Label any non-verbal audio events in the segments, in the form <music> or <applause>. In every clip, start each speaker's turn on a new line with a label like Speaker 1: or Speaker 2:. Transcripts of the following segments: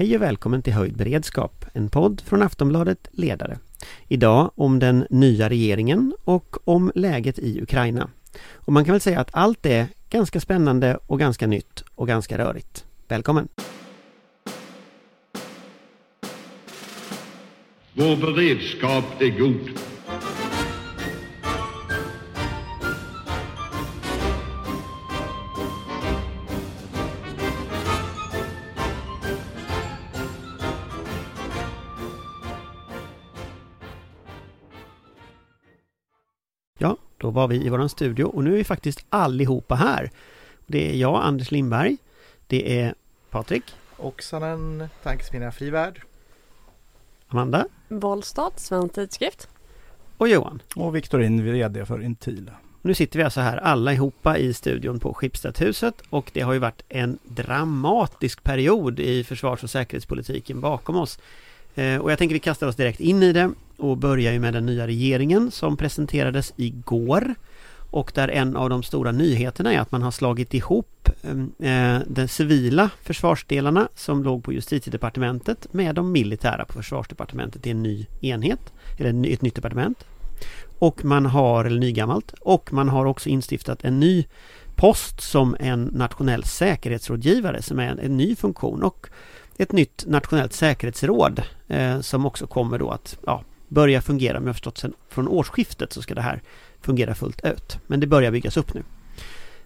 Speaker 1: Hej och välkommen till Höjd beredskap, en podd från Aftonbladet Ledare. Idag om den nya regeringen och om läget i Ukraina. Och man kan väl säga att allt är ganska spännande och ganska nytt och ganska rörigt. Välkommen!
Speaker 2: Vår beredskap är god.
Speaker 1: Då var vi i våran studio och nu är vi faktiskt allihopa här. Det är jag, Anders Lindberg. Det är Patrik,
Speaker 3: Oksanen, Tankesmedjan Frivärd.
Speaker 1: Amanda
Speaker 4: Bollstad, Svensk Tidskrift.
Speaker 1: och Johan.
Speaker 5: Och Viktorin, VD för Intil.
Speaker 1: Nu sitter vi alltså här allihopa i studion på Schibstedhuset och det har ju varit en dramatisk period i försvars och säkerhetspolitiken bakom oss. Eh, Och jag tänker vi kastar oss direkt in i det och börjar ju med den nya regeringen som presenterades igår. Och där en av de stora nyheterna är att man har slagit ihop ehm, eh, de civila försvarsdelarna som låg på justitiedepartementet med de militära på försvarsdepartementet i en ny enhet, eller ett nytt departement. Och man har, eller nygammalt, och man har också instiftat en ny post som en nationell säkerhetsrådgivare som är en, en ny funktion och ett nytt nationellt säkerhetsråd eh, som också kommer då att ja, börja fungera, om jag har förstått sen från årsskiftet så ska det här fungera fullt ut. Men det börjar byggas upp nu.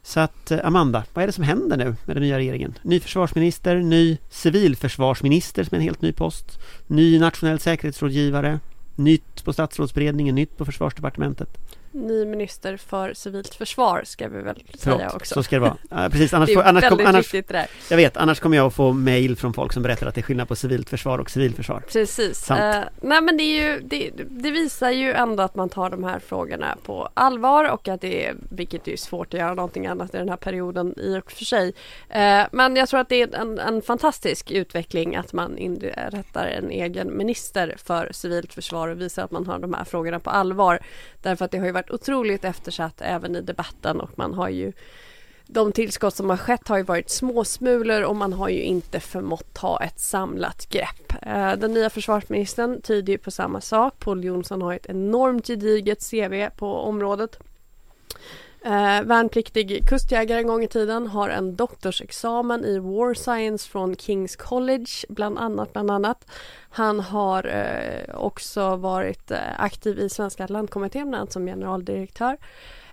Speaker 1: Så att eh, Amanda, vad är det som händer nu med den nya regeringen? Ny försvarsminister, ny civilförsvarsminister som är en helt ny post, ny nationell säkerhetsrådgivare, nytt på statsrådsberedningen, nytt på försvarsdepartementet.
Speaker 4: Ny minister för civilt försvar ska vi väl säga
Speaker 1: Förlåt,
Speaker 4: också.
Speaker 1: så ska det vara. Precis, annars, <laughs>
Speaker 4: det
Speaker 1: får,
Speaker 4: är
Speaker 1: annars,
Speaker 4: väldigt
Speaker 1: kom, annars,
Speaker 4: där.
Speaker 1: jag vet, annars kommer jag att få mail från folk som berättar att det är skillnad på civilt försvar och civilförsvar.
Speaker 4: Precis. Eh, nej men det, ju, det, det visar ju ändå att man tar de här frågorna på allvar och att det är, vilket är svårt att göra någonting annat i den här perioden i och för sig. Eh, men jag tror att det är en, en fantastisk utveckling att man inrättar en egen minister för civilt försvar och visar att man har de här frågorna på allvar. Därför att det har ju varit otroligt eftersatt även i debatten och man har ju de tillskott som har skett har ju varit småsmulor och man har ju inte förmått ta ett samlat grepp. Eh, den nya försvarsministern tyder ju på samma sak. Paul Jonsson har ett enormt gediget CV på området. Eh, värnpliktig kustjägare en gång i tiden har en doktorsexamen i War Science från Kings College bland annat. Bland annat. Han har eh, också varit eh, aktiv i Svenska Atlantkommittén bland annat som generaldirektör.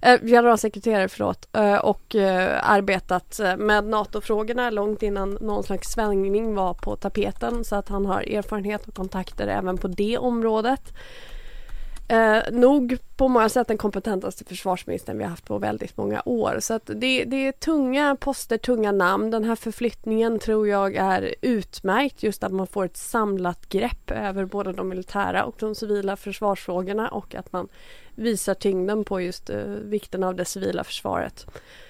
Speaker 4: Eh, generalsekreterare förlåt eh, och eh, arbetat eh, med NATO-frågorna långt innan någon slags svängning var på tapeten så att han har erfarenhet och kontakter även på det området. Eh, nog på många sätt den kompetentaste försvarsministern vi har haft på väldigt många år. Så att det, det är tunga poster, tunga namn. Den här förflyttningen tror jag är utmärkt. Just att man får ett samlat grepp över både de militära och de civila försvarsfrågorna och att man visar tyngden på just eh, vikten av det civila försvaret.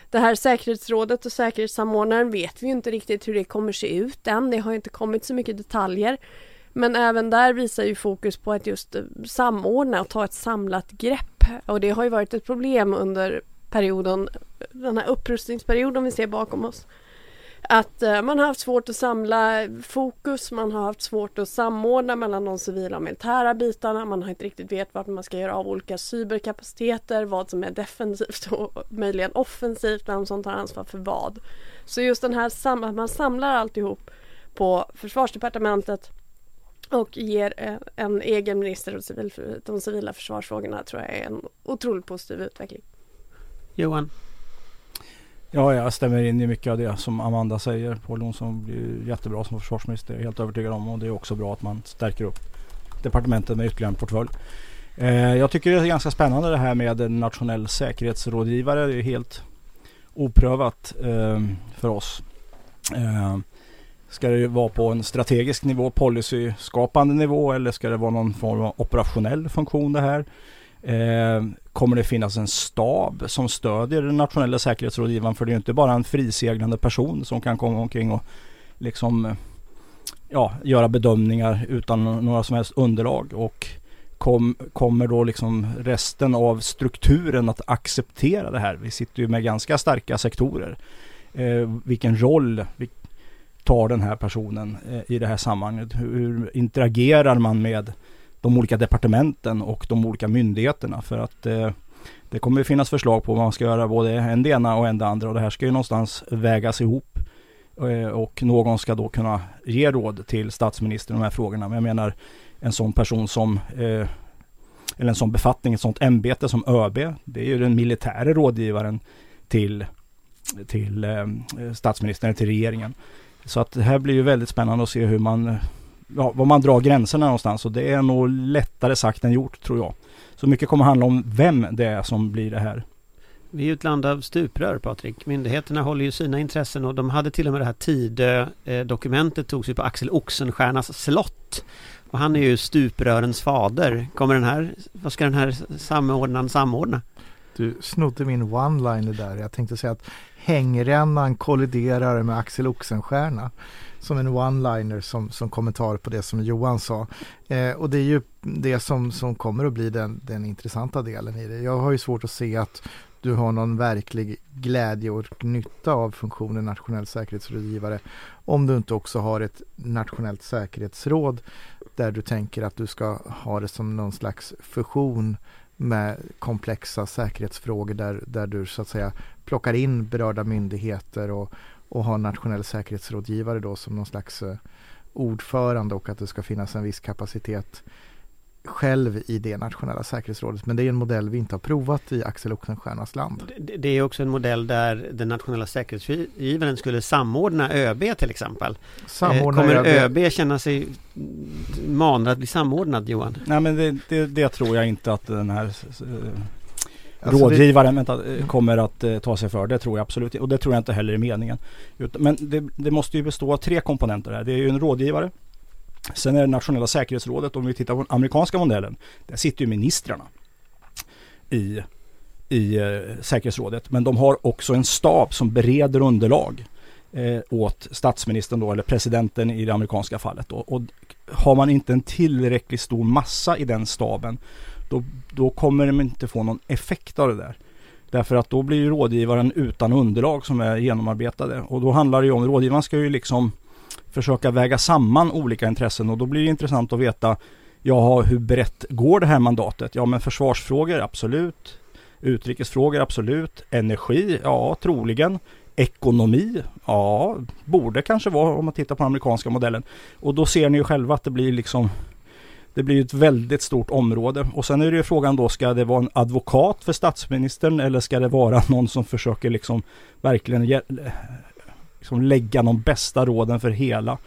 Speaker 4: Det här säkerhetsrådet och säkerhetssamordnaren vet vi ju inte riktigt hur det kommer se ut än. Det har inte kommit så mycket detaljer. Men även där visar ju fokus på att just eh, samordna och ta ett samlat grepp. Och det har ju varit ett problem under perioden, den här upprustningsperioden vi ser bakom oss. Att eh, man har haft svårt att samla fokus, man har haft svårt att samordna mellan de civila och militära bitarna. Man har inte riktigt vet vart man ska göra av olika cyberkapaciteter, vad som är defensivt och möjligen offensivt, vem som tar ansvar för vad. Så just den här att man samlar alltihop på försvarsdepartementet och ger eh, en egen minister och civil, de civila försvarsfrågorna tror jag är en otroligt positiv utveckling.
Speaker 1: Johan,
Speaker 5: Ja, jag stämmer in i mycket av det som Amanda säger. Paul Jonsson blir jättebra som försvarsminister. Jag är helt övertygad om. Och det är också bra att man stärker upp departementet med ytterligare en portfölj. Eh, jag tycker det är ganska spännande det här med en nationell säkerhetsrådgivare. Det är helt oprövat eh, för oss. Eh, ska det vara på en strategisk nivå, policyskapande nivå eller ska det vara någon form av operationell funktion det här? Eh, kommer det finnas en stab som stödjer den nationella säkerhetsrådgivaren? För det är ju inte bara en friseglande person som kan komma omkring och liksom eh, ja, göra bedömningar utan några som helst underlag. Och kom, kommer då liksom resten av strukturen att acceptera det här? Vi sitter ju med ganska starka sektorer. Eh, vilken roll, vil, tar den här personen eh, i det här sammanhanget? Hur, interagerar man med de olika departementen och de olika myndigheterna? För att eh, det kommer finnas förslag på vad man ska göra både en det ena och en det andra och det här ska ju någonstans vägas ihop. Eh, och någon ska då kunna ge råd till statsministern i de här frågorna. Men jag menar en sån person som eller en sån befattning, ett sånt ämbete som ÖB. Det är ju den militära rådgivaren till, till eh, statsministern, till regeringen. Så att det här blir ju väldigt spännande att se hur man, ja, var man drar gränserna någonstans och det är nog lättare sagt än gjort tror jag. Så mycket kommer handla om vem det är som blir det här.
Speaker 1: Vi är ett land av stuprör Patrik. Myndigheterna håller ju sina intressen och de hade till och med det här Tidö-dokumentet togs ju på Axel Oxenstiernas slott. Och han är ju stuprörens fader. Kommer den här, vad ska den här samordnaren samordna?
Speaker 3: Du snodde min one-liner där. Jag tänkte säga att hängrännan kolliderar med Axel Oxenstierna. Som en one-liner som, som kommentar på det som Johan sa. Eh, och det är ju det som, som kommer att bli den, den intressanta delen i det. Jag har ju svårt att se att du har någon verklig glädje och nytta av funktionen nationell säkerhetsrådgivare om du inte också har ett nationellt säkerhetsråd där du tänker att du ska ha det som någon slags fusion med komplexa säkerhetsfrågor där, där du så att säga plockar in berörda myndigheter och, och har nationell säkerhetsrådgivare då som någon slags eh, ordförande och att det ska finnas en viss kapacitet själv i det nationella säkerhetsrådet. Men det är en modell vi inte har provat i Axel Oxenstiernas land.
Speaker 1: Det, är också en modell där den nationella säkerhetsgivaren skulle samordna ÖB till exempel.
Speaker 3: Samordna
Speaker 1: Kommer ÖB. ÖB känna sig manad att bli samordnad Johan?
Speaker 5: Nej men det, det, det tror jag inte att den här Alltså rådgivaren det... vänta, eh, kommer att eh, ta sig för. Det tror jag absolut Och det tror jag inte heller är meningen. Men det, det, måste ju bestå av tre komponenter här. Det är ju en rådgivare. Sen är det nationella säkerhetsrådet. Om vi tittar på den amerikanska modellen. Där sitter ju ministrarna i, i eh, säkerhetsrådet. Men de har också en stab som bereder underlag eh, åt statsministern då, eller presidenten i det amerikanska fallet. Då. Och har man inte en tillräckligt stor massa i den staben då, då kommer de inte få någon effekt av det där. Därför att då blir ju rådgivaren utan underlag som är genomarbetade. Och då handlar det ju om, rådgivaren ska ju liksom försöka väga samman olika intressen och då blir det intressant att veta Ja, hur brett går det här mandatet? Ja, men försvarsfrågor, absolut. Utrikesfrågor, absolut. Energi, ja, troligen. Ekonomi, ja, borde kanske vara om man tittar på den amerikanska modellen. Och då ser ni ju själva att det blir liksom det blir ett väldigt stort område och sen är det ju frågan då, ska det vara en advokat för statsministern eller ska det vara <laughs> någon som försöker liksom verkligen liksom lägga de bästa råden för hela.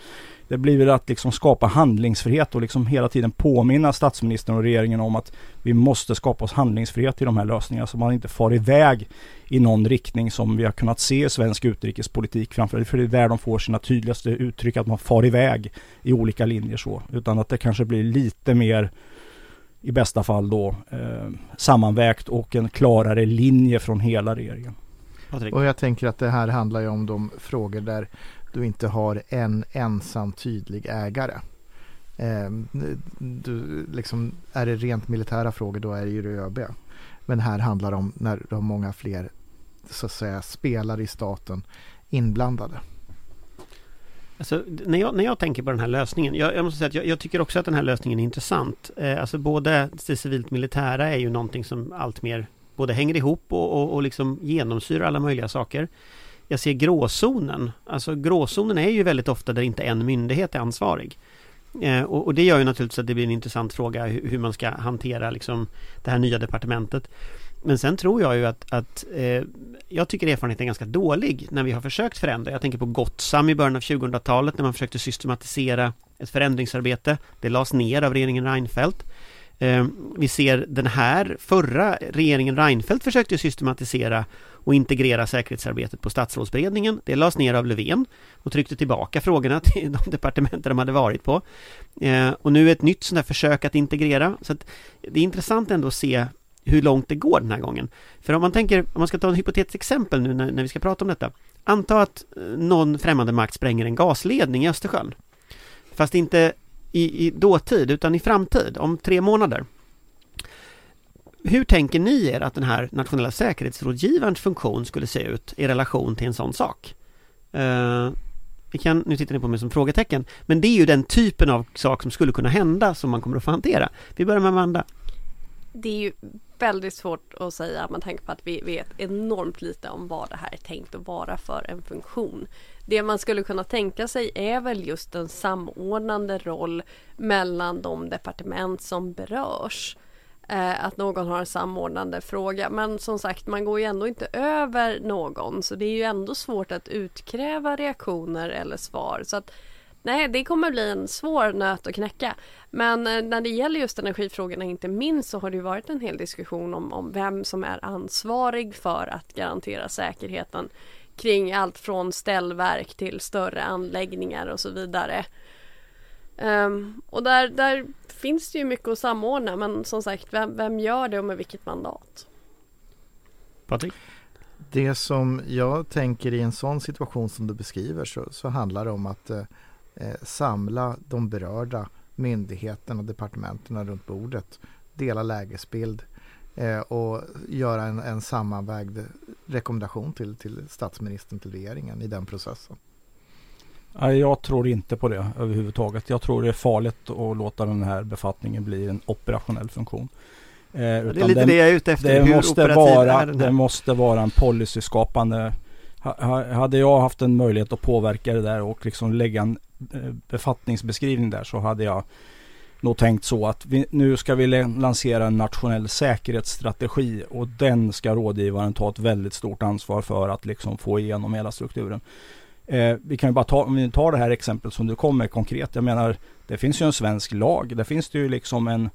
Speaker 5: Det blir väl att liksom skapa handlingsfrihet och liksom hela tiden påminna statsministern och regeringen om att vi måste skapa oss handlingsfrihet i de här lösningarna så man inte far iväg i någon riktning som vi har kunnat se i svensk utrikespolitik. Framförallt för det är där de får sina tydligaste uttryck att man far iväg i olika linjer så. Utan att det kanske blir lite mer i bästa fall då eh, sammanvägt och en klarare linje från hela regeringen.
Speaker 3: Och jag tänker att det här handlar ju om de frågor där du inte har en ensam tydlig ägare. Eh, du, liksom, är det rent militära frågor då är det ju ÖB. Men här handlar det om när du har många fler så att säga spelare i staten inblandade.
Speaker 1: Alltså, när, jag, när jag tänker på den här lösningen, jag, jag måste säga att jag, jag, tycker också att den här lösningen är intressant. Eh, alltså både det civilt militära är ju någonting som allt mer både hänger ihop och, och, och liksom genomsyrar alla möjliga saker. Jag ser gråzonen, alltså gråzonen är ju väldigt ofta där inte en myndighet är ansvarig. Eh, och, och, det gör ju naturligtvis att det blir en intressant fråga hur, hur man ska hantera liksom det här nya departementet. Men sen tror jag ju att, att eh, jag tycker erfarenheten är ganska dålig när vi har försökt förändra. Jag tänker på Gottsam i början av 2000-talet när man försökte systematisera ett förändringsarbete. Det lades ner av regeringen Reinfeldt. Eh, vi ser den här förra regeringen Reinfeldt försökte systematisera och integrera säkerhetsarbetet på statsrådsberedningen. Det lades ner av Löfven och tryckte tillbaka frågorna <laughs> till de departement de hade varit på. Eh, och nu ett nytt sådant här försök att integrera. Så att det är intressant ändå att se hur långt det går den här gången. För om man tänker, om man ska ta ett hypotetiskt exempel nu när, när vi ska prata om detta. Anta att eh, någon främmande makt spränger en gasledning i Östersjön. Fast inte i, i dåtid utan i framtid, om tre månader. Hur tänker ni er att den här nationella säkerhetsrådgivarens funktion skulle se ut i relation till en sån sak? Uh, Vi kan, nu tittar ni på mig som frågetecken, men det är ju den typen av sak som skulle kunna hända som man kommer att få hantera. Vi börjar med Amanda.
Speaker 4: Det är ju väldigt svårt att säga med tanke på att vi vet enormt lite om vad det här är tänkt att vara för en funktion. Det man skulle kunna tänka sig är väl just en samordnande roll mellan de departement som berörs. Eh, att någon har en samordnande fråga. Men som sagt, man går ju ändå inte över någon så det är ju ändå svårt att utkräva reaktioner eller svar. Så att Nej, det kommer bli en svår nöt att knäcka. Men eh, när det gäller just energifrågorna inte minst så har det varit en hel diskussion om, om vem som är ansvarig för att garantera säkerheten kring allt från ställverk till större anläggningar och så vidare. Um, och där, där finns det ju mycket att samordna men som sagt vem, vem gör det och med vilket mandat?
Speaker 1: Patrik?
Speaker 3: Det som jag tänker i en sån situation som du beskriver så, så handlar det om att eh, eh samla de berörda myndigheterna och departementen runt bordet, dela lägesbild eh, och göra en, en sammanvägd rekommendation till, till statsministern, till regeringen i den processen.
Speaker 5: Nej, jag tror inte på det överhuvudtaget. Jag tror det är farligt att låta den här befattningen bli en operationell funktion.
Speaker 1: Eh, det är lite den, det jag är ute efter.
Speaker 5: Det, Hur måste vara, det måste vara en policyskapande hade jag haft en möjlighet att påverka det där och liksom lägga en Eh, befattningsbeskrivning där så hade jag nog tänkt så att vi, nu ska vi lansera en nationell säkerhetsstrategi och den ska rådgivaren ta ett väldigt stort ansvar för att liksom få igenom hela strukturen. Eh, vi kan ju bara ta, om vi tar det här exemplet som du kom med konkret. Jag menar, det finns ju en svensk lag. Där finns det ju liksom en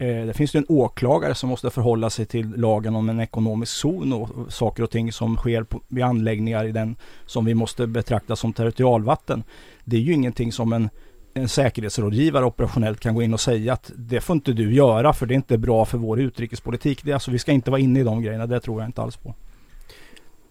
Speaker 5: eh, det finns ju en åklagare som måste förhålla sig till lagen om en ekonomisk zon och, och saker och ting som sker på, vid anläggningar i den som vi måste betrakta som territorialvatten. Det är ju ingenting som en, en säkerhetsrådgivare operationellt kan gå in och säga att det får inte du göra för det är inte bra för vår utrikespolitik. Det alltså, vi ska inte vara inne i de grejerna, det tror jag inte alls på.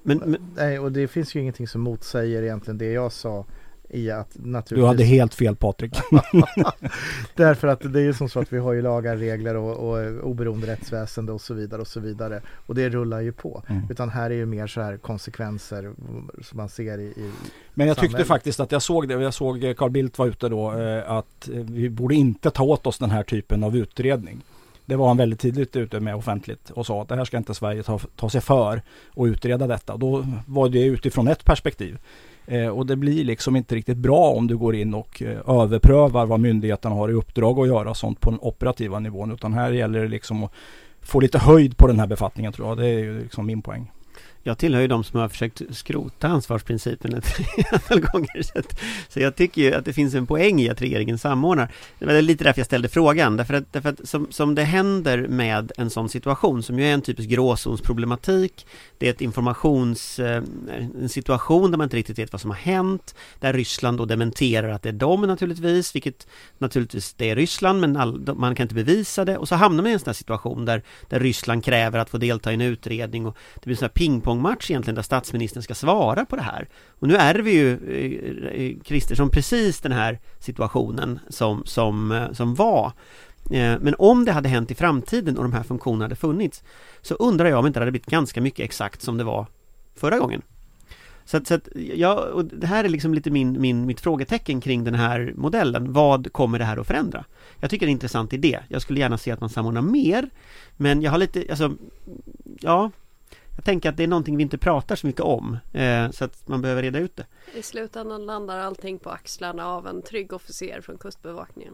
Speaker 3: Men, men, Nej, och det finns ju ingenting som motsäger egentligen det jag sa i att naturligtvis...
Speaker 5: Du hade helt fel Patrik. <laughs>
Speaker 3: Därför att det är ju som så att vi har ju lagar, regler och, och oberoende rättsväsende och så vidare och så vidare. Och det rullar ju på. Mm. Utan här är ju mer så här konsekvenser som man ser i, i
Speaker 5: Men jag samhället. tyckte faktiskt att jag såg det. Jag såg Carl Bildt var ute då eh, att vi borde inte ta åt oss den här typen av utredning. Det var han väldigt tidigt ute med offentligt och sa att det här ska inte Sverige ta, ta sig för och utreda detta. Då var det utifrån ett perspektiv. Eh, och det blir liksom inte riktigt bra om du går in och eh, överprövar vad myndigheterna har i uppdrag att göra sånt på den operativa nivån. Utan här gäller det liksom att få lite höjd på den här befattningen tror jag. Det är ju liksom min poäng.
Speaker 1: Jag tillhör ju de som har försökt skrota ansvarsprincipen ett <laughs> antal gånger. Så, att, så jag tycker ju att det finns en poäng i att regeringen samordnar. Det var lite därför jag ställde frågan. Därför att, därför att som, som det händer med en sån situation, som ju är en typisk gråzonsproblematik. Det är ett informations... Eh, en situation där man inte riktigt vet vad som har hänt. Där Ryssland då dementerar att det är dem naturligtvis, vilket naturligtvis det är Ryssland, men all, man kan inte bevisa det. Och så hamnar man i en sån här situation där, där Ryssland kräver att få delta i en utredning och det blir sån här pingpong pingpongmatch egentligen där statsministern ska svara på det här. Och nu ärver ju eh, eh, Kristersson precis den här situationen som, som, eh, som var. Men om det hade hänt i framtiden och de här funktionerna hade funnits så undrar jag om inte det hade blivit ganska mycket exakt som det var förra gången. Så att, så att ja, och det här är liksom lite min, min, mitt frågetecken kring den här modellen. Vad kommer det här att förändra? Jag tycker det är en intressant idé. Jag skulle gärna se att man samordnar mer. Men jag har lite, alltså, ja, jag tänker att det är någonting vi inte pratar så mycket om eh, så att man behöver reda ut det.
Speaker 4: I slutändan landar allting på axlarna av en trygg officer från Kustbevakningen.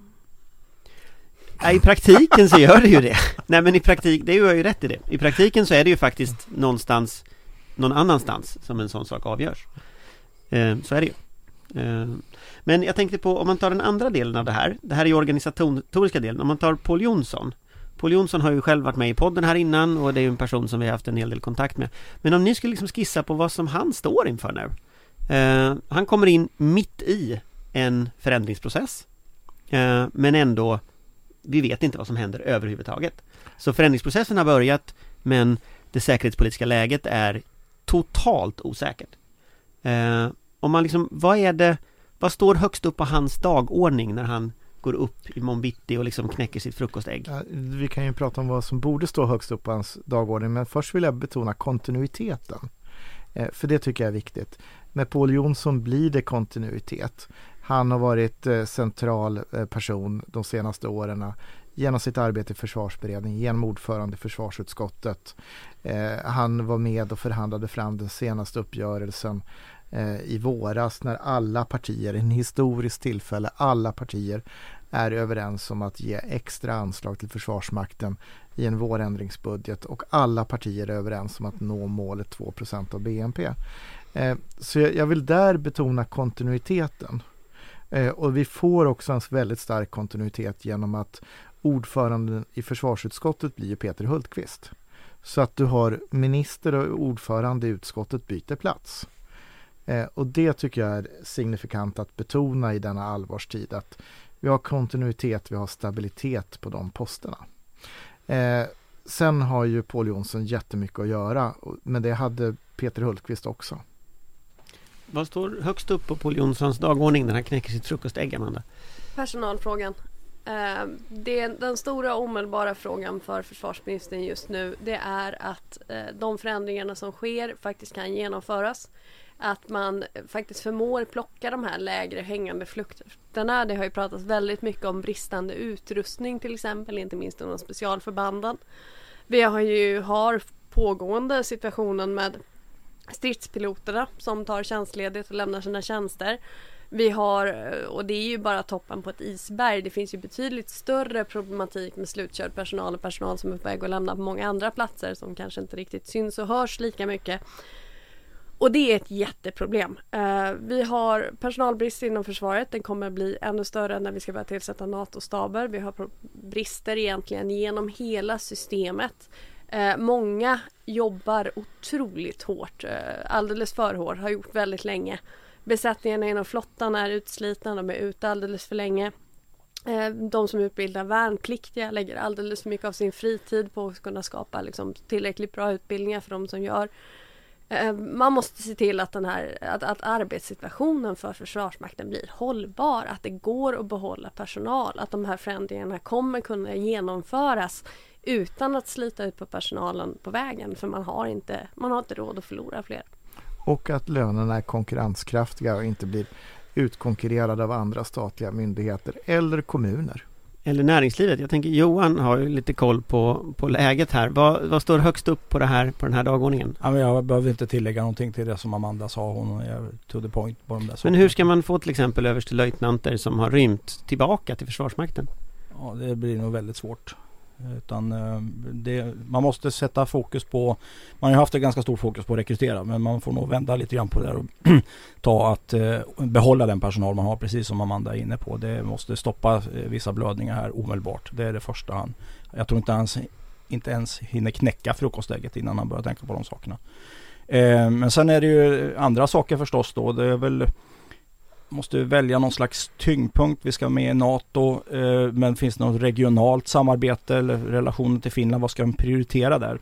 Speaker 1: Ja, I praktiken så gör det ju det. Nej men i praktik, det gör ju rätt i det. I praktiken så är det ju faktiskt någonstans någon annanstans som en sån sak avgörs. Eh, så är det ju. Eh, men jag tänkte på om man tar den andra delen av det här. Det här är ju organisatoriska delen. Om man tar Paul Jonsson Paul Jonsson har ju själv varit med i podden här innan och det är ju en person som vi har haft en hel del kontakt med. Men om ni skulle liksom skissa på vad som han står inför nu. Eh, han kommer in mitt i en förändringsprocess. Eh, men ändå, vi vet inte vad som händer överhuvudtaget. Så förändringsprocessen har börjat men det säkerhetspolitiska läget är totalt osäkert. Eh, om man liksom, vad är det, vad står högst upp på hans dagordning när han går upp i bitti och liksom knäcker sitt frukostägg. Ja,
Speaker 3: vi kan ju prata om vad som borde stå högst upp på hans dagordning men först vill jag betona kontinuiteten. Eh, för det tycker jag är viktigt. med Paul Jonsson blir det kontinuitet. Han har varit eh, central eh, person de senaste åren genom sitt arbete i försvarsberedningen, genom ordförande i försvarsutskottet. Eh, han var med och förhandlade fram den senaste uppgörelsen Eh, i våras när alla partier, en historiskt tillfälle, alla partier är överens om att ge extra anslag till Försvarsmakten i en vårändringsbudget och alla partier är överens om att nå målet 2% av BNP. Eh, så jag vill där betona kontinuiteten. Eh, och vi får också en väldigt stark kontinuitet genom att ordföranden i försvarsutskottet blir Peter Hultqvist. Så att du har minister och ordförande i utskottet byter plats. Eh, och det tycker jag är signifikant att betona i denna allvarstid att vi har kontinuitet, vi har stabilitet på de posterna. Eh, sen har ju Paul Jonsson jättemycket att göra, men det hade Peter Hultqvist också.
Speaker 1: Vad står högst upp på Paul Jonssons dagordning när han knäcker sitt frukostägg, Amanda?
Speaker 4: Personalfrågan. Eh, det, den stora omedelbara frågan för försvarsministern just nu det är att eh, de förändringarna som sker faktiskt kan genomföras. Att man faktiskt förmår plocka de här lägre hängande frukterna. Det har ju pratats väldigt mycket om bristande utrustning till exempel, inte minst inom specialförbanden. Vi har ju har pågående situationen med stridspiloterna som tar tjänstledigt och lämnar sina tjänster. Vi har, och det är ju bara toppen på ett isberg, det finns ju betydligt större problematik med slutkörd personal och personal som är på väg att lämna på många andra platser som kanske inte riktigt syns och hörs lika mycket. Och det är ett jätteproblem. Uh, vi har personalbrist inom försvaret. Den kommer att bli ännu större när vi ska börja tillsätta NATO-staber. Vi har brister egentligen genom hela systemet. Uh, många jobbar otroligt hårt, uh, alldeles för hårt, har gjort väldigt länge. Besättningarna inom flottan är utslitna, de är ute alldeles för länge. De som utbildar värnpliktiga lägger alldeles för mycket av sin fritid på att kunna skapa liksom, tillräckligt bra utbildningar för de som gör. Eh, man måste se till att, den här, att, att arbetssituationen för Försvarsmakten blir hållbar. Att det går att behålla personal. Att de här förändringarna kommer kunna genomföras utan att slita ut på personalen på vägen. För man har inte, man har inte råd att förlora fler.
Speaker 3: Och att lönerna är konkurrenskraftiga och inte blir utkonkurrerade av andra statliga myndigheter eller kommuner
Speaker 1: eller näringslivet. Jag tänker Johan har ju lite koll på, på läget här. Vad, vad står högst upp på, det här, på den här dagordningen?
Speaker 5: Ja, jag behöver inte tillägga någonting till det som Amanda sa. Hon är to the point på de där
Speaker 1: Men
Speaker 5: sakerna.
Speaker 1: hur ska man få till exempel överstelöjtnanter som har rymt tillbaka till Försvarsmakten?
Speaker 5: Ja, det blir nog väldigt svårt. Utan eh, det, man måste sätta fokus på, man har haft ett ganska stort fokus på att rekrytera men man får nog vända lite grann på det där och <clears throat> ta att eh, behålla den personal man har precis som Amanda är inne på. Det måste stoppa eh, vissa blödningar här omedelbart. Det är det första han, jag tror inte ens, inte ens hinner knäcka frukostägget innan han börjar tänka på de sakerna. Men sen är det ju andra saker förstås då. Det är väl måste välja någon slags tyngdpunkt. Vi ska med i NATO, eh, men finns det något regionalt samarbete eller relationen till Finland? Vad ska de prioritera där?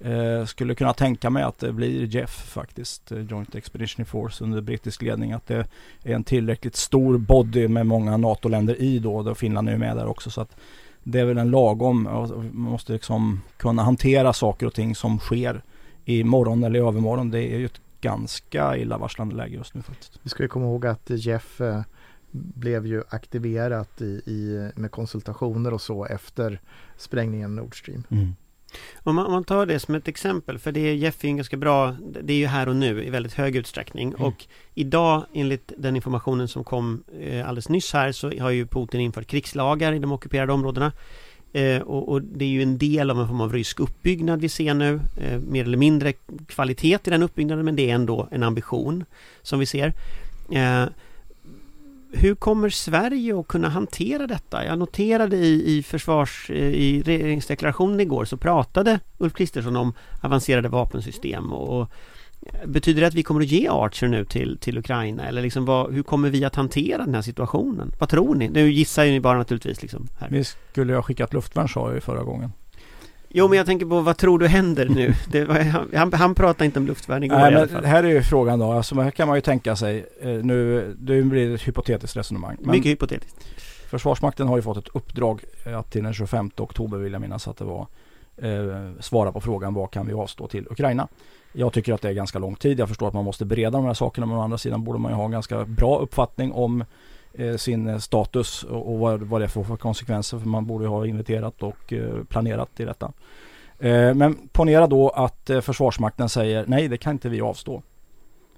Speaker 5: Eh, skulle kunna tänka mig att det blir JEF faktiskt, eh, Joint Expeditionary Force under brittisk ledning. Att det är en tillräckligt stor body med många NATO-länder i då, då Finland är med där också. Så att det är väl en lagom, man måste liksom kunna hantera saker och ting som sker i morgon eller i övermorgon. Det är ju ett ganska illavarslande läge just nu faktiskt.
Speaker 3: Vi ska ju komma ihåg att Jeff eh, blev ju aktiverat i, i, med konsultationer och så efter sprängningen Nord Stream. Mm.
Speaker 1: Om man, om man, tar det som ett exempel, för det är Jeff är ganska bra, det är ju här och nu i väldigt hög utsträckning mm. och idag enligt den informationen som kom eh, alldeles nyss här så har ju Putin infört krigslagar i de ockuperade områdena. Eh, och, och, det är ju en del av en form av rysk uppbyggnad vi ser nu. Eh, mer eller mindre kvalitet i den uppbyggnaden men det är ändå en ambition som vi ser. Eh, hur kommer Sverige att kunna hantera detta? Jag noterade i, i försvars... Eh, I regeringsdeklarationen igår så pratade Ulf Kristersson om avancerade vapensystem och, och Betyder det att vi kommer att ge Archer nu till, till Ukraina? Eller liksom vad, hur kommer vi att hantera den här situationen? Vad tror ni? Nu gissar ju ni bara naturligtvis liksom. Här.
Speaker 5: Vi skulle ha skickat luftvärn sa jag ju förra gången.
Speaker 1: Jo men jag tänker på vad tror du händer nu? <laughs> Det, han, han pratade inte om luftvärn igår
Speaker 5: Nej,
Speaker 1: i alla fall.
Speaker 5: Här är ju frågan då, alltså här kan man ju tänka sig eh, nu, det blir ett hypotetiskt resonemang.
Speaker 1: Mycket hypotetiskt.
Speaker 5: Försvarsmakten har ju fått ett uppdrag att till den 25 oktober vill jag minnas att det var eh, svara på frågan vad kan vi avstå till Ukraina. Jag tycker att det är ganska lång tid. Jag förstår att man måste bereda de här sakerna men å andra sidan borde man ju ha en ganska bra uppfattning om eh, sin eh, status och, och vad, vad det får för konsekvenser för man borde ha inviterat och eh, planerat i detta. Eh, men ponera då att eh, Försvarsmakten säger nej det kan inte vi avstå.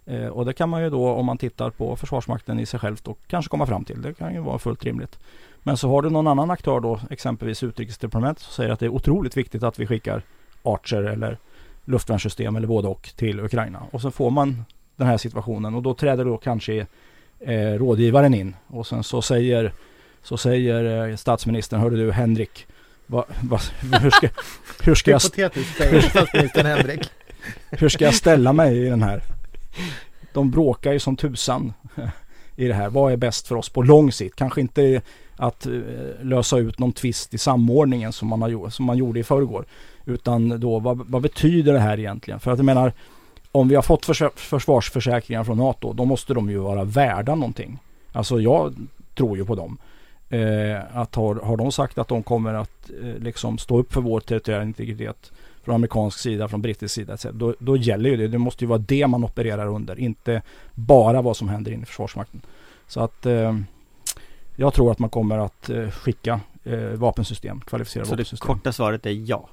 Speaker 5: Eh, och det kan man ju då om man tittar på Försvarsmakten i sig självt och kanske komma fram till. Det kan ju vara fullt rimligt. Men så har du någon annan aktör då, exempelvis Utrikesdepartementet, som säger att det är otroligt viktigt att vi skickar Archer eller luftvärnssystem eller både och till Ukraina. Och så får man den här situationen och då träder då kanske eh, rådgivaren in och sen så säger, så säger eh, statsministern, hörde du Henrik, va, va, <laughs> hur, ska, hur, ska jag,
Speaker 3: Hypotetiskt säger statsministern Henrik. <laughs>
Speaker 5: hur ska jag ställa mig i den här? De bråkar ju som tusan <laughs> i det här. Vad är bäst för oss på lång sikt? Kanske inte att eh, lösa ut någon tvist i samordningen som man, har, som man gjorde i förrgår. Utan då vad, vad betyder det här egentligen? För att jag menar om vi har fått förs- försvarsförsäkringar från NATO då måste de ju vara värda någonting. Alltså jag tror ju på dem. Eh, att har, har de sagt att de kommer att eh, liksom stå upp för vår territoriella integritet från amerikansk sida, från brittisk sida etc. Då, då gäller ju det. Det måste ju vara det man opererar under. Inte bara vad som händer inne i Försvarsmakten. Så att eh, jag tror att man kommer att eh, skicka eh, vapensystem, kvalificerade
Speaker 1: Så det
Speaker 5: vapensystem.
Speaker 1: korta svaret är ja.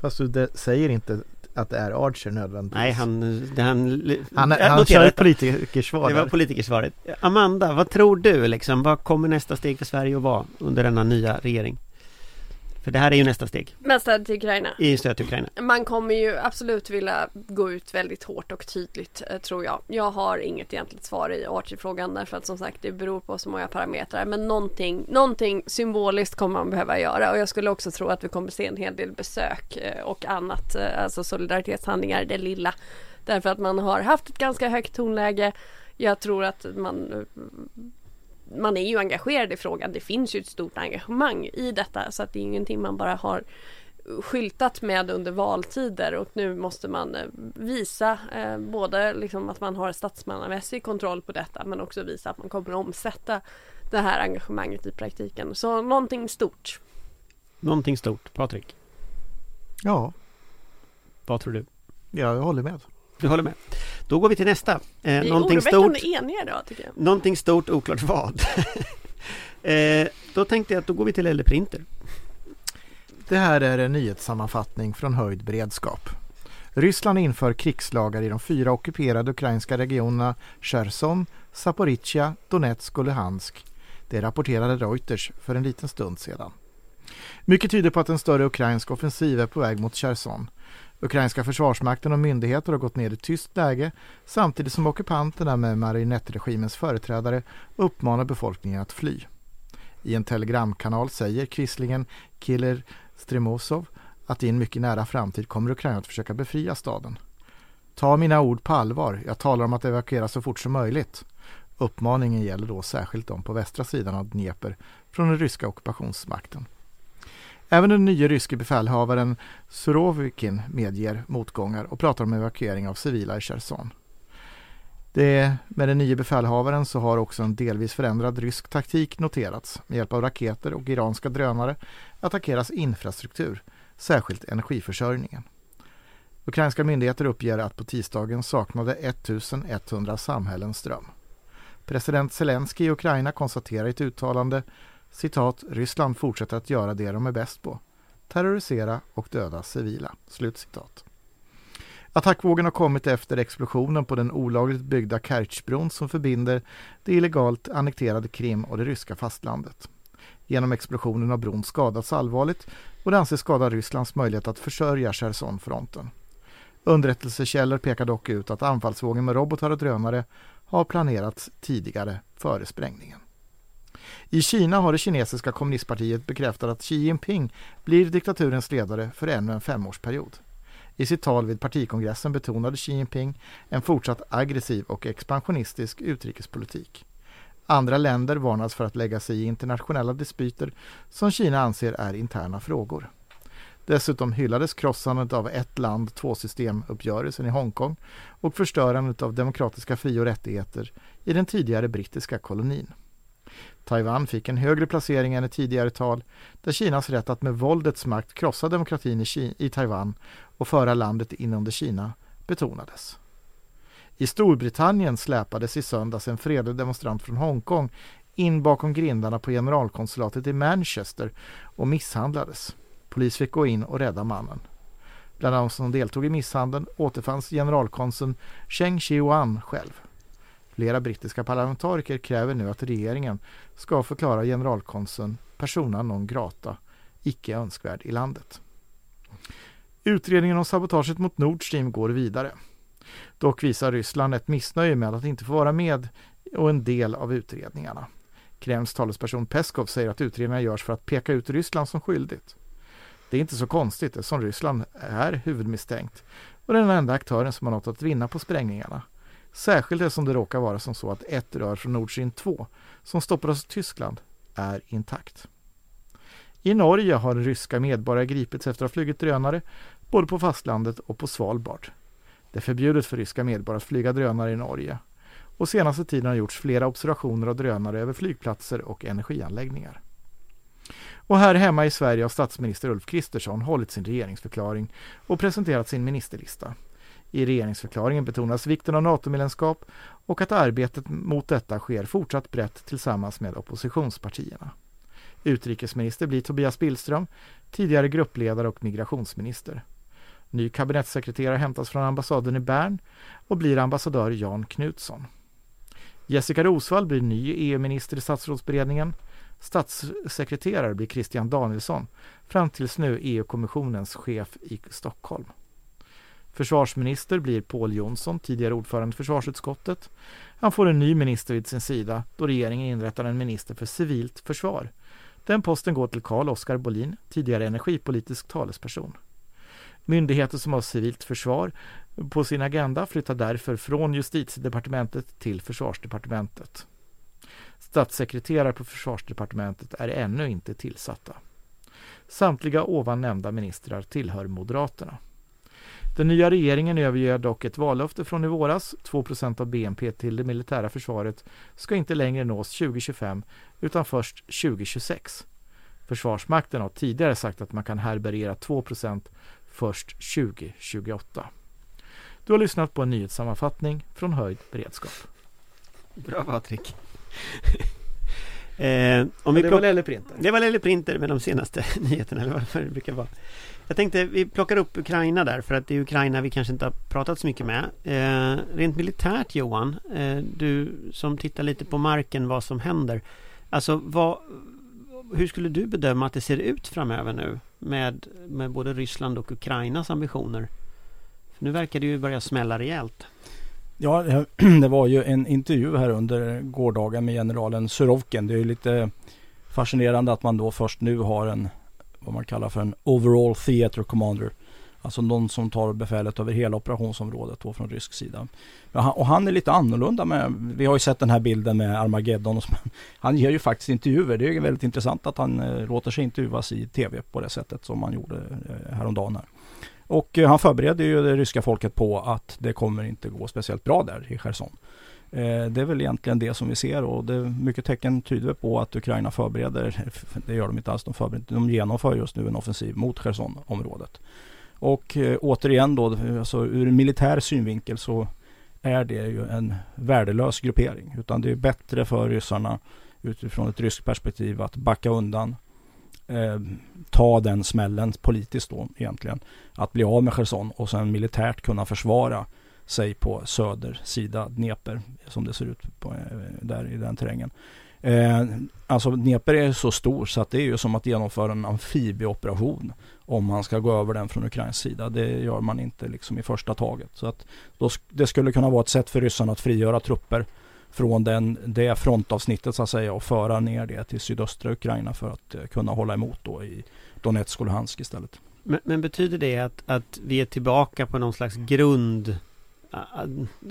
Speaker 3: Fast du det säger inte att det är Archer nödvändigtvis.
Speaker 1: Nej, han... Det, han,
Speaker 3: han, han kör ett politikersvar
Speaker 1: Det var politikersvaret. Amanda, vad tror du liksom? Vad kommer nästa steg för Sverige att vara under denna nya regering? För det här är ju nästa steg
Speaker 4: Men stöd till Ukraina.
Speaker 1: i stöd till Ukraina.
Speaker 4: Man kommer ju absolut vilja gå ut väldigt hårt och tydligt eh, tror jag. Jag har inget egentligt svar i Archie-frågan därför att som sagt det beror på så många parametrar. Men någonting, någonting symboliskt kommer man behöva göra och jag skulle också tro att vi kommer se en hel del besök eh, och annat, eh, alltså solidaritetshandlingar, det lilla. Därför att man har haft ett ganska högt tonläge. Jag tror att man man är ju engagerad i frågan. Det finns ju ett stort engagemang i detta så att det är ingenting man bara har skyltat med under valtider och nu måste man eh, visa eh, både liksom att man har statsmannamässig kontroll på detta men också visa att man kommer att omsätta det här engagemanget i praktiken. Så någonting stort.
Speaker 1: Någonting stort. Patrik,
Speaker 3: Ja,
Speaker 1: vad tror du?
Speaker 3: ja, jag håller med.
Speaker 1: Du håller med? Då går vi till nästa. Eh,
Speaker 4: Vi är
Speaker 1: någonting stort.
Speaker 4: eniga idag tycker jag.
Speaker 1: Någonting stort, oklart vad. <laughs> eh, då tänkte jag att då går vi till Eller Printer.
Speaker 3: Det här är en nyhetssammanfattning från höjd beredskap. Ryssland inför krigslagar i de fyra ockuperade ukrainska regionerna Cherson, Zaporizjzja, Donetsk och Luhansk. Det rapporterade Reuters för en liten stund sedan. Mycket tyder på att en större ukrainsk offensiv är på väg mot Cherson. Ukrainska försvarsmakten och myndigheter har gått ner i tyst läge samtidigt som ockupanterna med marionettregimens företrädare uppmanar befolkningen att fly. I en telegramkanal säger Quislingen Killer Stremosov att i en mycket nära framtid kommer Ukraina att försöka befria staden. Ta mina ord på allvar, jag talar om att evakuera så fort som möjligt. Uppmaningen gäller då särskilt de på västra sidan av Dnepr från den ryska ockupationsmakten. Även den nya ryske befälhavaren Surovikin medger motgångar och pratar om evakuering av civila i Cherson. Det, med den nya befälhavaren så har också en delvis förändrad rysk taktik noterats. Med hjälp av raketer och iranska drönare attackeras infrastruktur, särskilt energiförsörjningen. Ukrainska myndigheter uppger att på tisdagen saknade 1100 samhällen ström. President Zelensky i Ukraina konstaterar i ett uttalande citat Ryssland fortsätter att göra det de är bäst på. Terrorisera och döda civila. Slutcitat. Attackvågen har kommit efter explosionen på den olagligt byggda Kertjbron som förbinder det illegalt annekterade Krim och det ryska fastlandet. Genom explosionen har bron skadats allvarligt och det anses skada Rysslands möjlighet att försörja Chersonfronten. Underrättelsekällor pekar dock ut att anfallsvågen med robotar och drönare har planerats tidigare före sprängningen. I Kina har det kinesiska kommunistpartiet bekräftat att Xi Jinping blir diktaturens ledare för ännu en femårsperiod. I sitt tal vid partikongressen betonade Xi Jinping en fortsatt aggressiv och expansionistisk utrikespolitik. Andra länder varnas för att lägga sig i internationella dispyter som Kina anser är interna frågor. Dessutom hyllades krossandet av ett land, två system-uppgörelsen i Hongkong och förstörandet av demokratiska fri och rättigheter i den tidigare brittiska kolonin. Taiwan fick en högre placering än i tidigare tal där Kinas rätt att med våldets makt krossa demokratin i, Kina, i Taiwan och föra landet in under Kina betonades. I Storbritannien släpades i söndags en fredlig demonstrant från Hongkong in bakom grindarna på generalkonsulatet i Manchester och misshandlades. Polis fick gå in och rädda mannen. Bland de som deltog i misshandeln återfanns generalkonsuln Cheng Chi-Wan själv. Flera brittiska parlamentariker kräver nu att regeringen ska förklara generalkonsuln persona non grata, icke önskvärd i landet. Utredningen om sabotaget mot Nord Stream går vidare. Dock visar Ryssland ett missnöje med att inte få vara med och en del av utredningarna. Kremls talesperson Peskov säger att utredningarna görs för att peka ut Ryssland som skyldigt. Det är inte så konstigt eftersom Ryssland är huvudmisstänkt och den enda aktören som har något att vinna på sprängningarna. Särskilt eftersom det råkar vara som så att ett rör från Nord Stream 2 som stoppades i Tyskland är intakt. I Norge har ryska medborgare gripits efter att ha flugit drönare både på fastlandet och på Svalbard. Det är förbjudet för ryska medborgare att flyga drönare i Norge och senaste tiden har gjorts flera observationer av drönare över flygplatser och energianläggningar. Och här hemma i Sverige har statsminister Ulf Kristersson hållit sin regeringsförklaring och presenterat sin ministerlista. I regeringsförklaringen betonas vikten av NATO-medlemskap och att arbetet mot detta sker fortsatt brett tillsammans med oppositionspartierna. Utrikesminister blir Tobias Billström, tidigare gruppledare och migrationsminister. Ny kabinettssekreterare hämtas från ambassaden i Bern och blir ambassadör Jan Knutsson. Jessica Rosvall blir ny EU-minister i statsrådsberedningen. Statssekreterare blir Christian Danielsson, fram tills nu EU-kommissionens chef i Stockholm. Försvarsminister blir Paul Jonsson, tidigare ordförande i försvarsutskottet. Han får en ny minister vid sin sida då regeringen inrättar en minister för civilt försvar. Den posten går till Carl Oskar Bolin, tidigare energipolitisk talesperson. Myndigheter som har civilt försvar på sin agenda flyttar därför från justitiedepartementet till försvarsdepartementet. Statssekreterare på försvarsdepartementet är ännu inte tillsatta. Samtliga ovan nämnda ministrar tillhör Moderaterna. Den nya regeringen överger dock ett vallöfte från i våras. 2% av BNP till det militära försvaret ska inte längre nås 2025 utan först 2026. Försvarsmakten har tidigare sagt att man kan härbärgera 2% först 2028. Du har lyssnat på en nyhetssammanfattning från Höjd beredskap.
Speaker 1: Bra Patrik! Eh, om
Speaker 3: vi det var Lelle Printer.
Speaker 1: Det var Lelle Printer med de senaste <laughs> nyheterna, eller vad det brukar vara. Jag tänkte vi plockar upp Ukraina där för att det är Ukraina vi kanske inte har pratat så mycket med. Eh, rent militärt Johan, eh, du som tittar lite på marken vad som händer. Alltså vad, hur skulle du bedöma att det ser ut framöver nu med, med både Ryssland och Ukrainas ambitioner? För nu verkar det ju börja smälla rejält.
Speaker 5: Ja, <clears throat> det var ju en intervju här under gårdagen med generalen Surovkin. Det är ju lite fascinerande att man då först nu har en vad man kallar för en overall theater commander. Alltså någon som tar befälet över hela operationsområdet då från rysk sida. Och han är lite annorlunda med, vi har ju sett den här bilden med Armageddon. Och så, han ger ju faktiskt intervjuer. Det är väldigt intressant att han eh, låter sig intervjuas i tv på det sättet som han gjorde eh, häromdagen. Här. Och eh, han förbereder ju det ryska folket på att det kommer inte gå speciellt bra där i Cherson. Eh, det är väl egentligen det som vi ser och det mycket tecken tyder på att Ukraina förbereder, det gör de inte alls, de, förbereder, de genomför just nu en offensiv mot Cherson-området. Och eh, återigen då, alltså ur militär synvinkel så är det ju en värdelös gruppering. Utan det är bättre för ryssarna utifrån ett ryskt perspektiv att backa undan. Eh, ta den smällen politiskt då egentligen. Att bli av med Cherson och sen militärt kunna försvara sig på söder sida Dnepr som det ser ut på, eh, där i den terrängen. Eh, alltså Dnepr är så stor så att det är ju som att genomföra en amfibieoperation om man ska gå över den från Ukrains sida. Det gör man inte liksom i första taget. Så att då, det skulle kunna vara ett sätt för ryssarna att frigöra trupper från den, det frontavsnittet så att säga och föra ner det till sydöstra Ukraina för att eh, kunna hålla emot då i Donetsk och Luhansk istället.
Speaker 1: Men, men, betyder det att, att vi är tillbaka på någon slags grund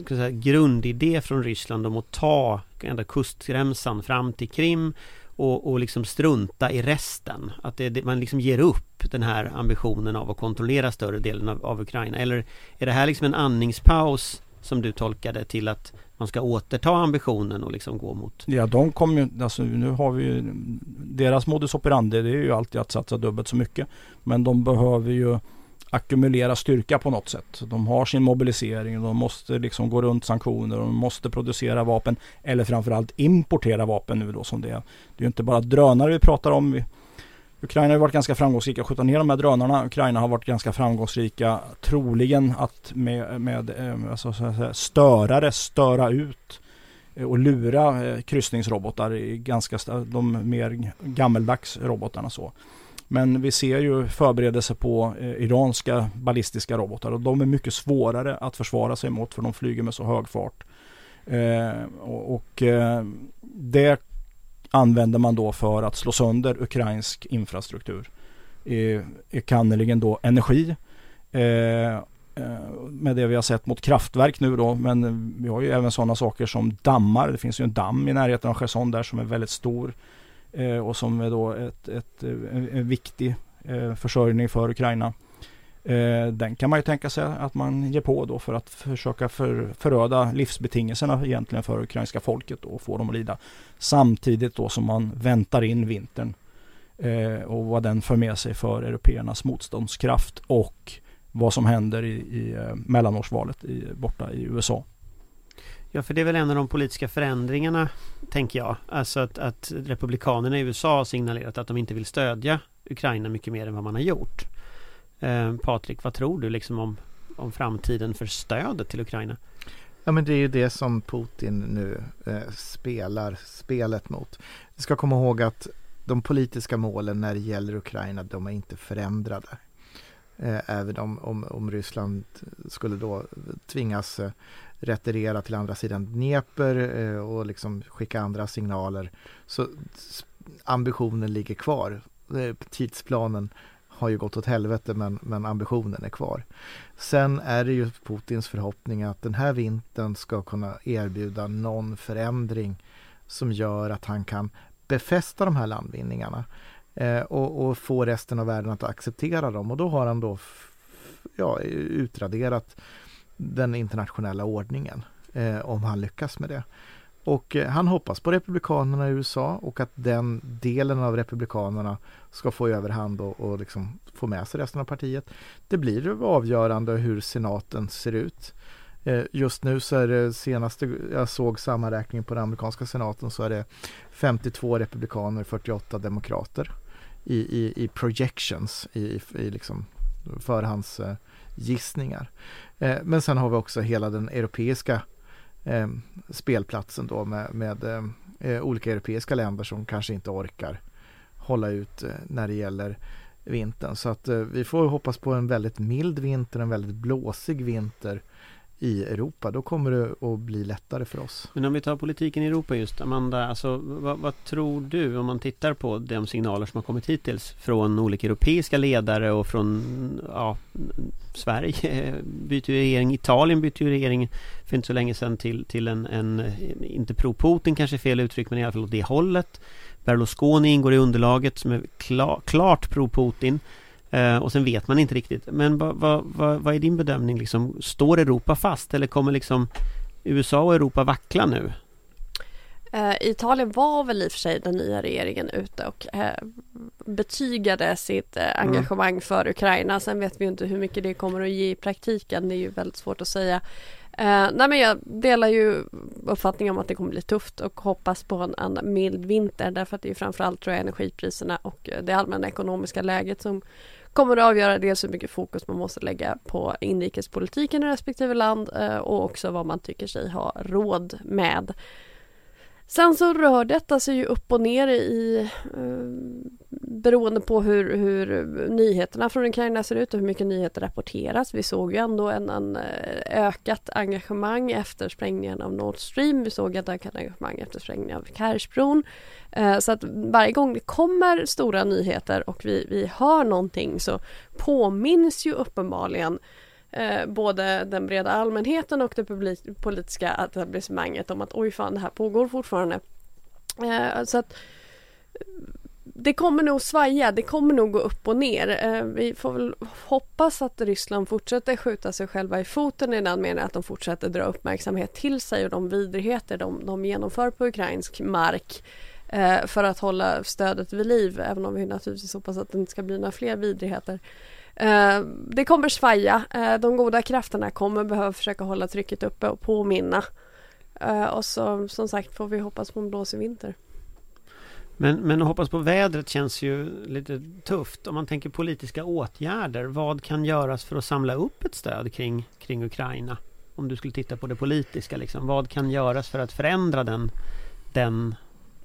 Speaker 1: säga, grundidé från Ryssland om att ta ända kustremsan fram till Krim och, och liksom strunta i resten. Att det, man liksom ger upp den här ambitionen av att kontrollera större delen av, av Ukraina. Eller är det här liksom en andningspaus som du tolkade till att man ska återta ambitionen och liksom gå mot
Speaker 5: Ja de kommer ju, alltså nu har vi ju Deras modus operandi det är ju alltid att satsa dubbelt så mycket Men de behöver ju ackumulera styrka på något sätt. De har sin mobilisering, de måste liksom gå runt sanktioner, de måste producera vapen eller framförallt importera vapen nu då som det är. Det är ju inte bara drönare vi pratar om. Ukraina har varit ganska framgångsrika att skjuta ner de här drönarna. Ukraina har varit ganska framgångsrika troligen att med, med eh, alltså, så att säga, störare störa ut eh, och lura eh, kryssningsrobotar i ganska de mer gammeldags robotarna så. Men vi ser ju förberedelser på iranska ballistiska robotar och de är mycket svårare att försvara sig mot för de flyger med så hög fart. Eh, och, och eh, det använder man då för att slå sönder ukrainsk infrastruktur. Enkannerligen då energi. Eh, eh, med det vi har sett mot kraftverk nu då. Men vi har ju även sådana saker som dammar. Det finns ju en damm i närheten av Cherson där som är väldigt stor. Eh, och som är då ett, ett, eh, en viktig eh, försörjning för Ukraina. Eh, den kan man ju tänka sig att man ger på då för att försöka för, föröda livsbetingelserna egentligen för ukrainska folket och få dem att lida. Samtidigt då som man väntar in vintern eh, och vad den för med sig för européernas motståndskraft och vad som händer i, i eh, mellanårsvalet i, borta i USA.
Speaker 1: Ja, för det är väl en av de politiska förändringarna, tänker jag. Alltså att, att Republikanerna i USA har signalerat att de inte vill stödja Ukraina mycket mer än vad man har gjort. Eh, Patrik, vad tror du liksom om, om framtiden för stödet till Ukraina?
Speaker 3: Ja men det är ju det som Putin nu eh, spelar spelet mot. Vi ska komma ihåg att de politiska målen när det gäller Ukraina, de är inte förändrade. Eh, även om, om, om Ryssland skulle då tvingas eh, retirera till andra sidan Dnepr eh, och liksom skicka andra signaler. Så ambitionen ligger kvar. Eh, tidsplanen har ju gått åt helvete men, men ambitionen är kvar. Sen är det ju Putins förhoppning att den här vintern ska kunna erbjuda någon förändring som gör att han kan befästa de här landvinningarna eh, och, och, få resten av världen att acceptera dem och då har han då ja, utraderat den internationella ordningen eh, om han lyckas med det. Och eh, han hoppas på Republikanerna i USA och att den delen av Republikanerna ska få överhand och, och liksom få med sig resten av partiet. Det blir avgörande hur senaten ser ut. Eh, just nu så är det senaste jag såg sammanräkningen på den amerikanska senaten så är det 52 republikaner, och 48 demokrater i, i, i projections, i, i, i liksom förhandsgissningar. Eh, men sen har vi också hela den europeiska eh, spelplatsen då med, med eh, olika europeiska länder som kanske inte orkar hålla ut eh, när det gäller vintern. Så att eh, vi får hoppas på en väldigt mild vinter, en väldigt blåsig vinter i Europa. Då kommer det att bli lättare för oss.
Speaker 1: Men om vi tar politiken i Europa just Amanda, alltså, vad, vad, tror du om man tittar på de signaler som har kommit hittills från olika europeiska ledare och från ja, Sverige <laughs> byter ju regering, Italien byter ju regering för inte så länge sedan till, till en, en inte pro-Putin kanske är fel uttryck men i alla fall åt det hållet. Berlusconi ingår i underlaget som är klar, klart pro-Putin. Eh, och sen vet man inte riktigt. Men vad, vad, vad, vad är din bedömning liksom? Står Europa fast eller kommer liksom USA och Europa vackla nu?
Speaker 4: Eh, Italien var väl i och för sig den nya regeringen ute och eh, betygade sitt eh, mm. engagemang mm. för Ukraina. Sen vet vi inte hur mycket det kommer att ge i praktiken. Det är ju väldigt svårt att säga. Eh, nej men jag delar ju uppfattningen om att det kommer bli tufft och hoppas på en, en mild vinter därför att det är framförallt tror jag energipriserna och det allmänna ekonomiska läget som kommer att avgöra dels hur mycket fokus man måste lägga på inrikespolitiken i respektive land eh, och också vad man tycker sig ha råd med. Sen så rör detta sig ju upp och ner i eh, beroende på hur, hur nyheterna från Ukraina ser ut och hur mycket nyheter rapporteras. Vi såg ju ändå en, en eh, ökat engagemang efter sprängningen av Nord Stream. Vi såg ett ökat engagemang efter sprängningen av Kershbron. Eh, så att varje gång det kommer stora nyheter och vi, vi hör någonting så påminns ju uppenbarligen eh, både den breda allmänheten och det politiska etablissemanget om att oj fan det här pågår fortfarande. Eh, så att det kommer nog svaja, det kommer nog gå upp och ner. Eh, vi får väl hoppas att Ryssland fortsätter skjuta sig själva i foten i den meningen att de fortsätter dra uppmärksamhet till sig och de vidrigheter de, de genomför på ukrainsk mark eh, för att hålla stödet vid liv, även om vi naturligtvis hoppas att det inte ska bli några fler vidrigheter. Eh, det kommer svaja. Eh, de goda krafterna kommer behöva försöka hålla trycket uppe och påminna. Eh, och så som sagt får vi hoppas på en blåsig vinter.
Speaker 1: Men, men att hoppas på vädret känns ju lite tufft. Om man tänker politiska åtgärder. Vad kan göras för att samla upp ett stöd kring, kring Ukraina? Om du skulle titta på det politiska liksom. Vad kan göras för att förändra den, den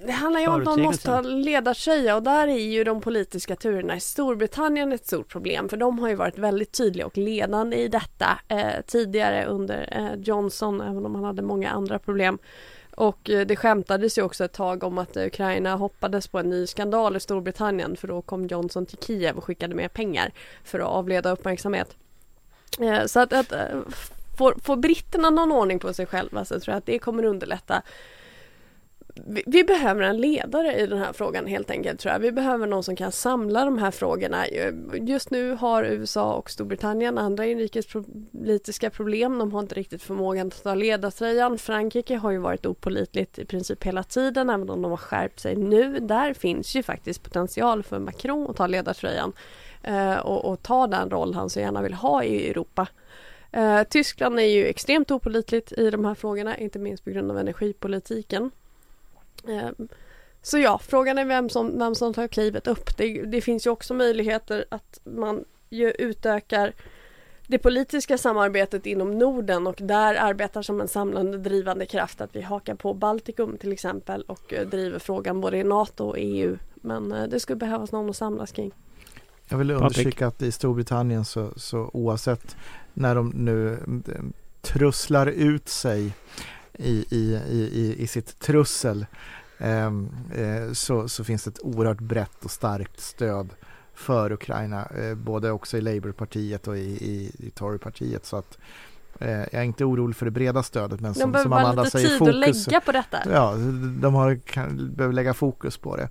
Speaker 4: det handlar ju om att man måste ha ledartröja och där är ju de politiska turerna i Storbritannien ett stort problem för de har ju varit väldigt tydliga och ledande i detta eh, tidigare under eh, Johnson även om han hade många andra problem. Och eh, det skämtades ju också ett tag om att Ukraina hoppades på en ny skandal i Storbritannien för då kom Johnson till Kiev och skickade mer pengar för att avleda uppmärksamhet. Eh, så att, att eh, får, får britterna någon ordning på sig själva så tror jag att det kommer underlätta vi, vi, behöver en ledare i den här frågan helt enkelt tror jag. Vi behöver någon som kan samla de här frågorna. Just nu har USA och Storbritannien andra inrikespolitiska problem. De har inte riktigt förmågan att ta ledartröjan. Frankrike har ju varit opolitligt i princip hela tiden även om de har skärpt sig nu. Där finns ju faktiskt potential för Macron att ta ledartröjan eh, och, och ta den roll han så gärna vill ha i Europa. Eh, Tyskland är ju extremt opolitligt i de här frågorna, inte minst på grund av energipolitiken. Ehm, så ja, frågan är vem som, vem som tar klivet upp. Det, det finns ju också möjligheter att man ju utökar det politiska samarbetet inom Norden och där arbetar som en samlande drivande kraft att vi hakar på Baltikum till exempel och eh, driver frågan både i NATO och EU. Men eh, det skulle behövas någon att samlas kring.
Speaker 3: Jag vill understryka att i Storbritannien så, så oavsett när de nu eh, trusslar ut sig i, i, i, i sitt trussel ehm, eh, så, så finns det ett oerhört brett och starkt stöd för Ukraina, eh, både också i Labourpartiet och i, i, i Torypartiet. Så att eh, jag är inte orolig för det breda stödet men som,
Speaker 4: de
Speaker 3: som Amanda säger
Speaker 4: tid
Speaker 3: fokus,
Speaker 4: att lägga på detta.
Speaker 3: Ja, de har, kan, behöver lägga fokus på det.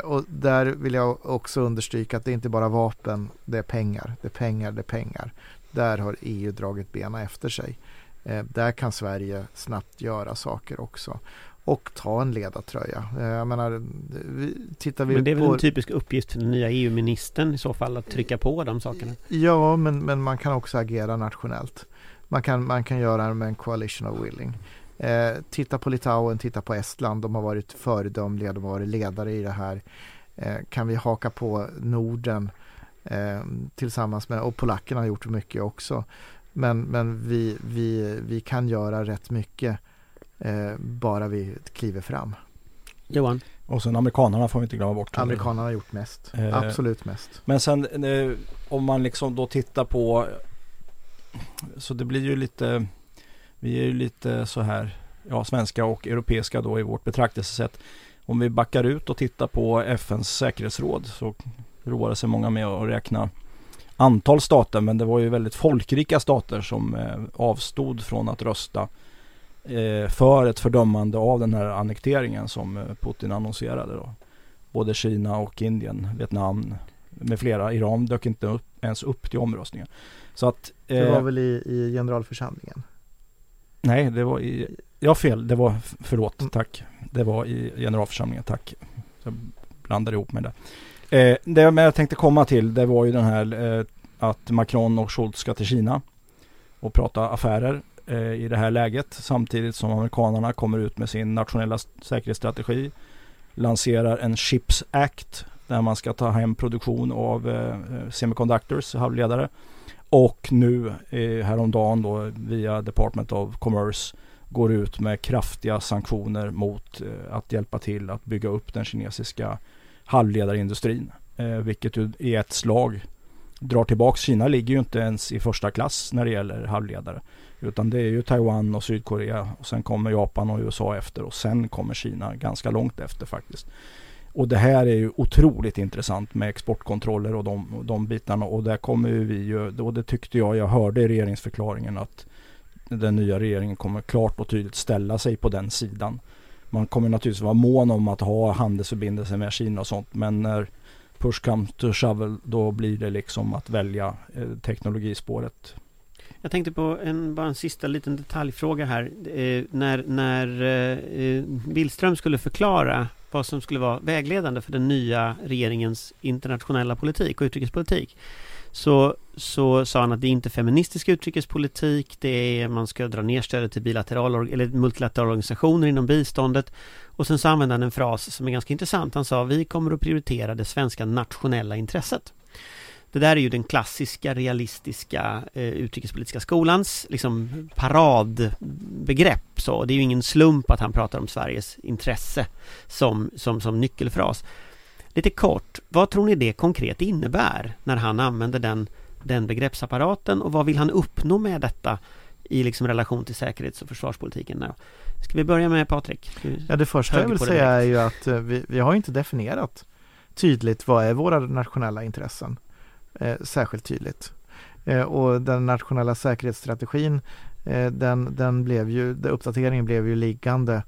Speaker 3: Och där vill jag också understryka att det är inte bara vapen, det är pengar, det är pengar, det är pengar. Där har EU dragit benen efter sig. Eh, där kan Sverige snabbt göra saker också och ta en ledartröja. Eh, jag menar, tittar vi
Speaker 1: men det är väl
Speaker 3: på...
Speaker 1: en typisk uppgift för den nya EU-ministern i så fall att trycka på de sakerna?
Speaker 3: Ja, men, men man kan också agera nationellt. Man kan, man kan göra det med en coalition of willing. Eh, titta på Litauen, titta på Estland. De har varit föredömliga, de har varit ledare i det här. Eh, kan vi haka på Norden eh, tillsammans med, och polackerna har gjort mycket också. Men, men vi, vi, vi kan göra rätt mycket eh, bara vi kliver fram.
Speaker 1: Johan?
Speaker 5: Och sen amerikanerna får vi inte glömma bort.
Speaker 3: Amerikanerna har gjort mest. Eh, Absolut mest.
Speaker 5: Men sen eh, om man liksom då tittar på så det blir ju lite vi är ju lite så här ja, svenska och europeiska då i vårt betraktelsesätt. Om vi backar ut och tittar på FNs säkerhetsråd så roar sig många med att räkna antal stater men det var ju väldigt folkrika stater som eh, avstod från att rösta eh, för ett fördömande av den här annekteringen som eh, Putin annonserade då. Både Kina och Indien, Vietnam med flera. Iran dök inte upp, ens upp till omröstningen. Så att,
Speaker 3: eh, det var väl i, i generalförsamlingen?
Speaker 5: Nej, det var i, ja fel, det var, förlåt, mm. tack. Det var i generalförsamlingen, tack. Jag blandade ihop med det. Eh, det jag tänkte komma till det var ju den här eh, att Macron och Schultz ska till Kina och prata affärer eh, i det här läget samtidigt som amerikanerna kommer ut med sin nationella säkerhetsstrategi lanserar en Chips Act där man ska ta hem produktion av eh, eh, semiconductors, halvledare och nu eh, häromdagen då via Department of Commerce går ut med kraftiga sanktioner mot eh, att hjälpa till att bygga upp den kinesiska halvledarindustrin. Eh, vilket ju i ett slag drar tillbaks. Kina ligger ju inte ens i första klass när det gäller halvledare. Utan det är ju Taiwan och Sydkorea och sen kommer Japan och USA efter och sen kommer Kina ganska långt efter faktiskt. Och det här är ju otroligt intressant med exportkontroller och de, de bitarna och där kommer vi ju, och det tyckte jag jag hörde i regeringsförklaringen att den nya regeringen kommer klart och tydligt ställa sig på den sidan man kommer naturligtvis vara mån om att ha handelsförbindelser med Kina och sånt. Men när push comes to shovel då blir det liksom att välja eh, teknologispåret.
Speaker 1: Jag tänkte på en, bara en sista liten detaljfråga här. Eh, när när eh, eh Billström skulle förklara vad som skulle vara vägledande för den nya regeringens internationella politik och utrikespolitik så, så sa han att det är inte feministisk utrikespolitik, det är man ska dra ner stödet till bilaterala eller multilaterala organisationer inom biståndet och sen så använde han en fras som är ganska intressant. Han sa vi kommer att prioritera det svenska nationella intresset. Det där är ju den klassiska realistiska eh, utrikespolitiska skolans liksom paradbegrepp. Så det är ju ingen slump att han pratar om Sveriges intresse som, som, som nyckelfras. Lite kort, vad tror ni det konkret innebär när han använder den, den begreppsapparaten och vad vill han uppnå med detta i liksom relation till säkerhets och försvarspolitiken? Ska vi börja med Patrik?
Speaker 3: Ja, det första jag vill säga är ju att eh, vi, vi har inte definierat tydligt vad är våra nationella intressen eh, särskilt tydligt. Eh, och den nationella säkerhetsstrategin eh, den, den blev ju, uppdateringen blev ju liggande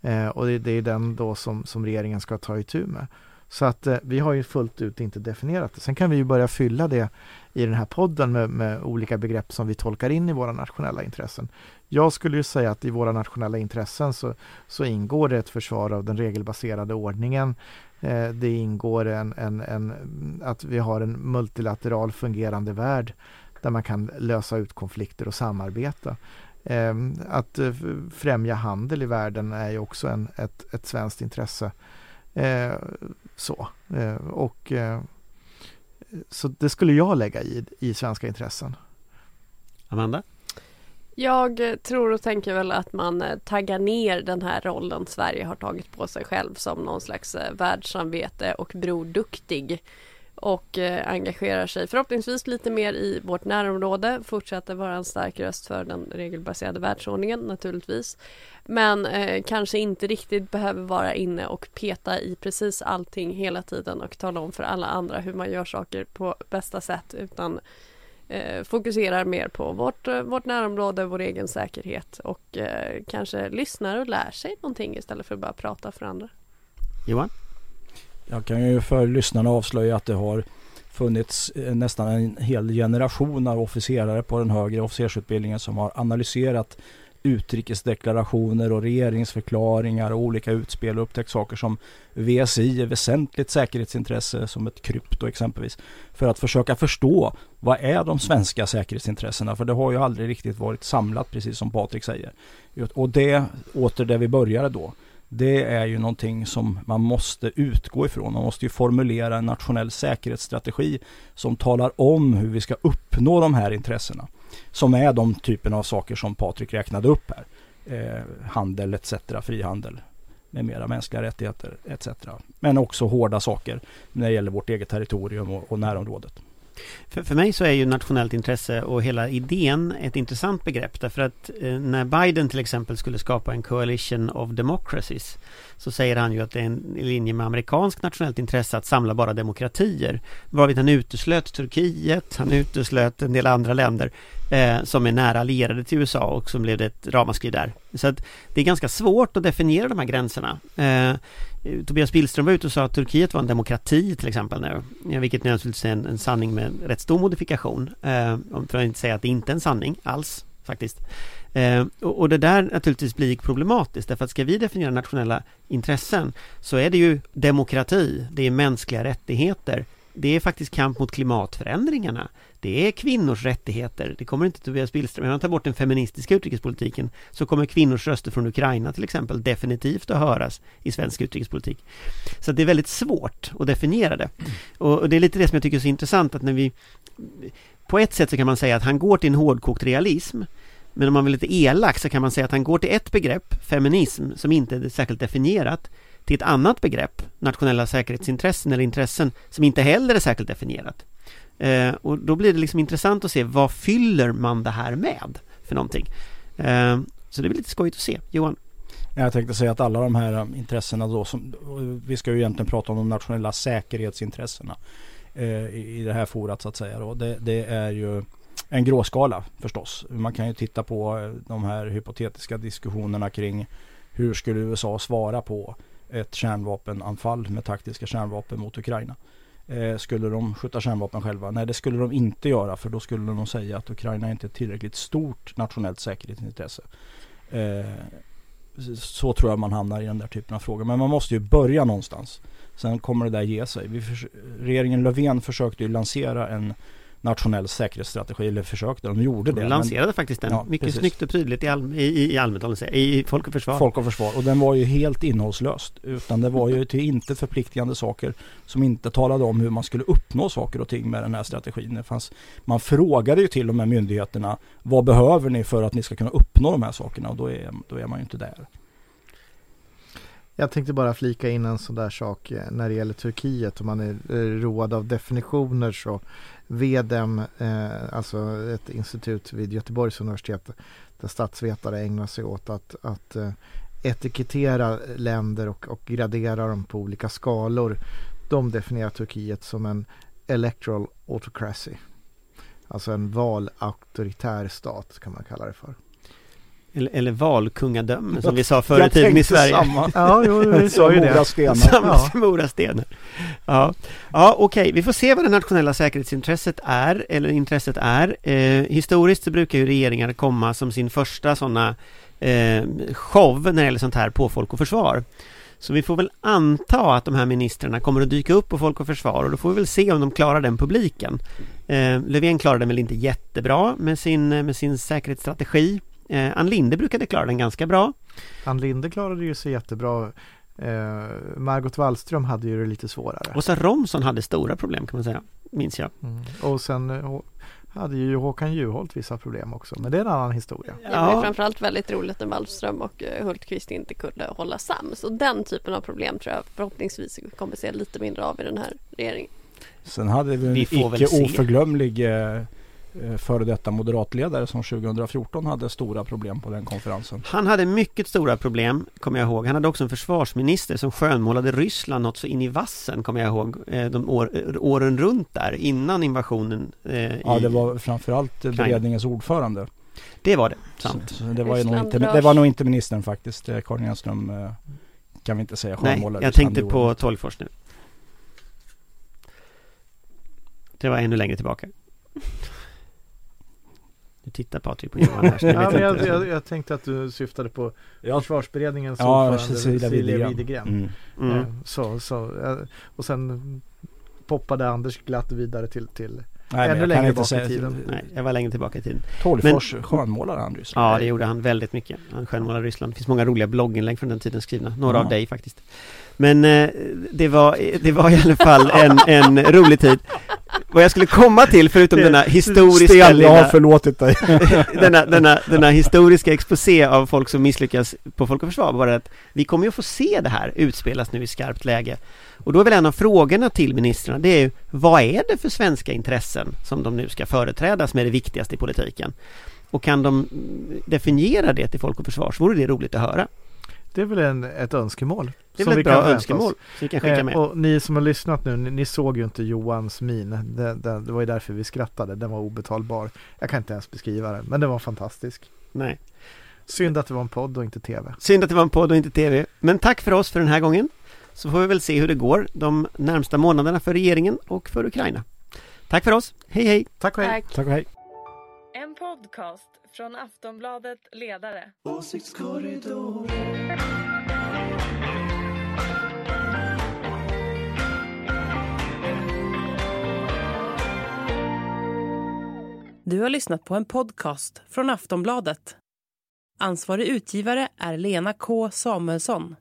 Speaker 3: eh, och det, det, är den då som, som regeringen ska ta itu med. Så att eh, vi har ju fullt ut inte definierat det. Sen kan vi ju börja fylla det i den här podden med, med, olika begrepp som vi tolkar in i våra nationella intressen. Jag skulle ju säga att i våra nationella intressen så, så ingår det ett försvar av den regelbaserade ordningen. Eh, det ingår en, en, en, att vi har en multilateral fungerande värld där man kan lösa ut konflikter och samarbeta. Eh, att eh, främja handel i världen är ju också en, ett, ett svenskt intresse. Eh, så. Eh, och, eh, så det skulle jag lägga i, i svenska intressen.
Speaker 1: Amanda?
Speaker 4: Jag tror och tänker väl att man taggar ner den här rollen Sverige har tagit på sig själv som någon slags världssamvete och broduktig och eh, engagerar sig förhoppningsvis lite mer i vårt närområde, fortsätter vara en stark röst för den regelbaserade världsordningen naturligtvis. Men eh, kanske inte riktigt behöver vara inne och peta i precis allting hela tiden och tala om för alla andra hur man gör saker på bästa sätt utan eh, fokuserar mer på vårt, eh, vårt närområde, vår egen säkerhet och eh, kanske lyssnar och lär sig någonting istället för att bara prata för andra.
Speaker 1: Johan?
Speaker 5: Jag kan ju för lyssnarna avslöja att det har funnits eh, nästan en hel generation av officerare på den högre officersutbildningen som har analyserat utrikesdeklarationer och regeringsförklaringar och olika utspel och upptäckt saker som VSI är väsentligt säkerhetsintresse som ett krypto exempelvis. För att försöka förstå vad är de svenska säkerhetsintressena? För det har ju aldrig riktigt varit samlat precis som Patrik säger. Och det, åter där vi började då det är ju någonting som man måste utgå ifrån. Man måste ju formulera en nationell säkerhetsstrategi som talar om hur vi ska uppnå de här intressena. Som är de typerna av saker som Patrik räknade upp här. Eh, handel etc. Frihandel med mera mänskliga rättigheter etc. Men också hårda saker när det gäller vårt eget territorium och, och närområdet.
Speaker 1: För, för mig så är ju nationellt intresse och hela idén ett intressant begrepp därför att eh, när Biden till exempel skulle skapa en coalition of democracies så säger han ju att det är en linje med amerikansk nationellt intresse att samla bara demokratier. Varvid han uteslöt Turkiet, han uteslöt en del andra länder eh, som är nära allierade till USA och som blev det ett ramaskri där. Så att det är ganska svårt att definiera de här gränserna. Eh, Tobias Billström var ute och sa att Turkiet var en demokrati till exempel nu. Vilket naturligtvis är en, en sanning med rätt stor modifikation. Eh, för att inte säga att det inte är en sanning alls faktiskt. Eh, och, och, det där naturligtvis blir problematiskt därför att ska vi definiera nationella intressen så är det ju demokrati, det är mänskliga rättigheter, det är faktiskt kamp mot klimatförändringarna. Det är kvinnors rättigheter. Det kommer inte Tobias Billström. Om man tar bort den feministiska utrikespolitiken så kommer kvinnors röster från Ukraina till exempel definitivt att höras i svensk utrikespolitik. Så det är väldigt svårt att definiera det. Och det är lite det som jag tycker är så intressant att när vi På ett sätt så kan man säga att han går till en hårdkokt realism men om man vill lite elak så kan man säga att han går till ett begrepp, feminism, som inte är särskilt definierat till ett annat begrepp, nationella säkerhetsintressen eller intressen, som inte heller är särskilt definierat. Eh, och då blir det liksom intressant att se vad fyller man det här med för någonting. Eh, så det blir lite skojigt att se. Johan?
Speaker 5: Jag tänkte säga att alla de här eh, intressena då, som, vi ska ju egentligen prata om de nationella säkerhetsintressena eh, i det här forat så att säga. Då. Det, det är ju en gråskala förstås. Man kan ju titta på eh, de här hypotetiska diskussionerna kring hur skulle USA svara på ett kärnvapenanfall med taktiska kärnvapen mot Ukraina? Eh, skulle de skjuta kärnvapen själva? Nej, det skulle de inte göra för då skulle de säga att Ukraina inte är ett tillräckligt stort nationellt säkerhetsintresse. Eh, så tror jag man hamnar i den där typen av frågor. Men man måste ju börja någonstans. Sen kommer det där ge sig. Vi regeringen Löfven försökte ju lansera en nationell säkerhetsstrategi, eller försökte, de gjorde det.
Speaker 1: De lanserade faktiskt den.
Speaker 5: Ja,
Speaker 1: Mycket
Speaker 5: precis.
Speaker 1: snyggt och prydligt i, all, i, i, Almedalen, i Folk och Försvar.
Speaker 5: Folk och försvar. Och den var ju helt innehållslöst. Utan det var ju <laughs> till inte förpliktigande saker som inte talade om hur man skulle uppnå saker och ting med den här strategin. Det fanns, man frågade ju till och med myndigheterna vad behöver ni för att ni ska kunna uppnå de här sakerna? Och då är, då är man ju inte där.
Speaker 3: Jag tänkte bara flika in en sån där sak eh, när det gäller Turkiet. Om man är road av definitioner så VDM, eh, alltså ett institut vid Göteborgs universitet där statsvetare ägnar sig åt att, att eh, etikettera länder och, och gradera dem på olika skalor. De definierar Turkiet som en electoral autocracy. Alltså en valauktoritär stat kan man kalla det för.
Speaker 1: Eller, eller valkungadöme som vi sa förr i
Speaker 5: Jag
Speaker 1: tiden i
Speaker 5: tänkte
Speaker 1: Sverige.
Speaker 5: Samma. <laughs>
Speaker 3: Ja, jo, vi sa ju det.
Speaker 5: stenar. <laughs>
Speaker 1: Samma som. Ja, ja okej. Vi får se vad det nationella säkerhetsintresset är, eller intresset är. Eh, historiskt så brukar ju regeringar komma som sin första sådana eh, show när det gäller sånt här på Folk och Försvar. Så vi får väl anta att de här ministrarna kommer att dyka upp på Folk och Försvar och då får vi väl se om de klarar den publiken. Eh, Löfven klarade den väl inte jättebra med sin, med sin säkerhetsstrategi. Eh, Ann Linde brukade klara den ganska bra.
Speaker 3: Ann Linde klarade ju sig jättebra. Eh, Margot Wallström hade ju det lite svårare.
Speaker 1: Åsa Romson hade stora problem kan man säga, minns jag.
Speaker 3: Mm. Och sen eh, hade ju Håkan Juholt vissa problem också. Men det är en annan historia.
Speaker 4: Det var framförallt väldigt roligt när Wallström och eh, Hultqvist inte kunde hålla sams. Och den typen av problem tror jag förhoppningsvis kommer se lite mindre av i den här regeringen.
Speaker 5: Sen hade vi en
Speaker 1: Vi får väl
Speaker 5: icke
Speaker 1: se.
Speaker 5: oförglömlig eh, före detta moderatledare som 2014 hade stora problem på den konferensen.
Speaker 1: Han hade mycket stora problem, kommer jag ihåg. Han hade också en försvarsminister som skönmålade Ryssland något så in i vassen, kommer jag ihåg, eh, de år, åren runt där, innan invasionen eh,
Speaker 5: Ja, det var framförallt eh, beredningens ordförande.
Speaker 1: Det var det, sant.
Speaker 5: Så, så det, var nog inte, det var nog inte ministern faktiskt. Eh, Karin Enström eh, kan vi inte säga
Speaker 1: Nej,
Speaker 5: skönmålade.
Speaker 1: jag
Speaker 5: Ryssland,
Speaker 1: tänkte på. Tolgfors nu. Det var ännu längre tillbaka. Nu tittar Patrik på Johan här, så jag
Speaker 3: Ja, men jag, jag, jag tänkte att du syftade på
Speaker 5: Ja,
Speaker 3: försvarsberedningens
Speaker 5: ja
Speaker 3: ordförande
Speaker 5: Cecilia Widegren.
Speaker 3: Widegren.
Speaker 5: Mm.
Speaker 1: Mm.
Speaker 3: Eh, Så, så, eh, och sen poppade Anders glatt vidare till, till
Speaker 5: Nej,
Speaker 3: Ännu längre bak i tiden.
Speaker 1: Nej, jag var längre tillbaka i tiden.
Speaker 5: Tolgfors skönmålade han Ryssland.
Speaker 1: Ja, det gjorde han väldigt mycket. Han skönmålade Ryssland. Det finns många roliga blogginlägg från den tiden skrivna. Några
Speaker 5: Ja.
Speaker 1: av dig faktiskt. Men eh, det, var, det var i alla fall en, en rolig tid. Vad jag skulle komma till, förutom denna historiska
Speaker 5: Sten, jag har
Speaker 1: lilla,
Speaker 5: förlåtit dig. <laughs>
Speaker 1: denna, denna, denna historiska exposé av folk som misslyckas på Folk och Försvar, var att vi kommer ju att få se det här utspelas nu i skarpt läge. Och då är väl en av frågorna till ministrarna, det är ju vad är det för svenska intressen som de nu ska företräda som är det viktigaste i politiken? Och kan de mm, definiera det till Folk och Försvar så vore det roligt att höra.
Speaker 3: Det är väl en, ett önskemål.
Speaker 1: Det är
Speaker 3: som
Speaker 1: väl
Speaker 3: vi
Speaker 1: ett
Speaker 3: kan
Speaker 1: bra önskemål som vi kan skicka
Speaker 3: Eh,
Speaker 1: med.
Speaker 3: och ni som har lyssnat nu, ni, ni såg ju inte Johans min. Det, det, det var ju därför vi skrattade. Den var obetalbar. Jag kan inte ens beskriva den, men den var fantastisk.
Speaker 1: Nej.
Speaker 3: Synd att det var en podd och inte tv.
Speaker 1: Synd att det var en podd och inte TV. Men tack för oss för den här gången. Så får vi väl se hur det går de närmsta månaderna för regeringen och för Ukraina. Tack för oss. Hej hej!
Speaker 3: Tack och hej!
Speaker 4: Tack.
Speaker 5: Tack och hej.
Speaker 6: En podcast från Aftonbladet Ledare.
Speaker 7: Du har lyssnat på en podcast från Aftonbladet. Ansvarig utgivare är Lena K Samuelsson.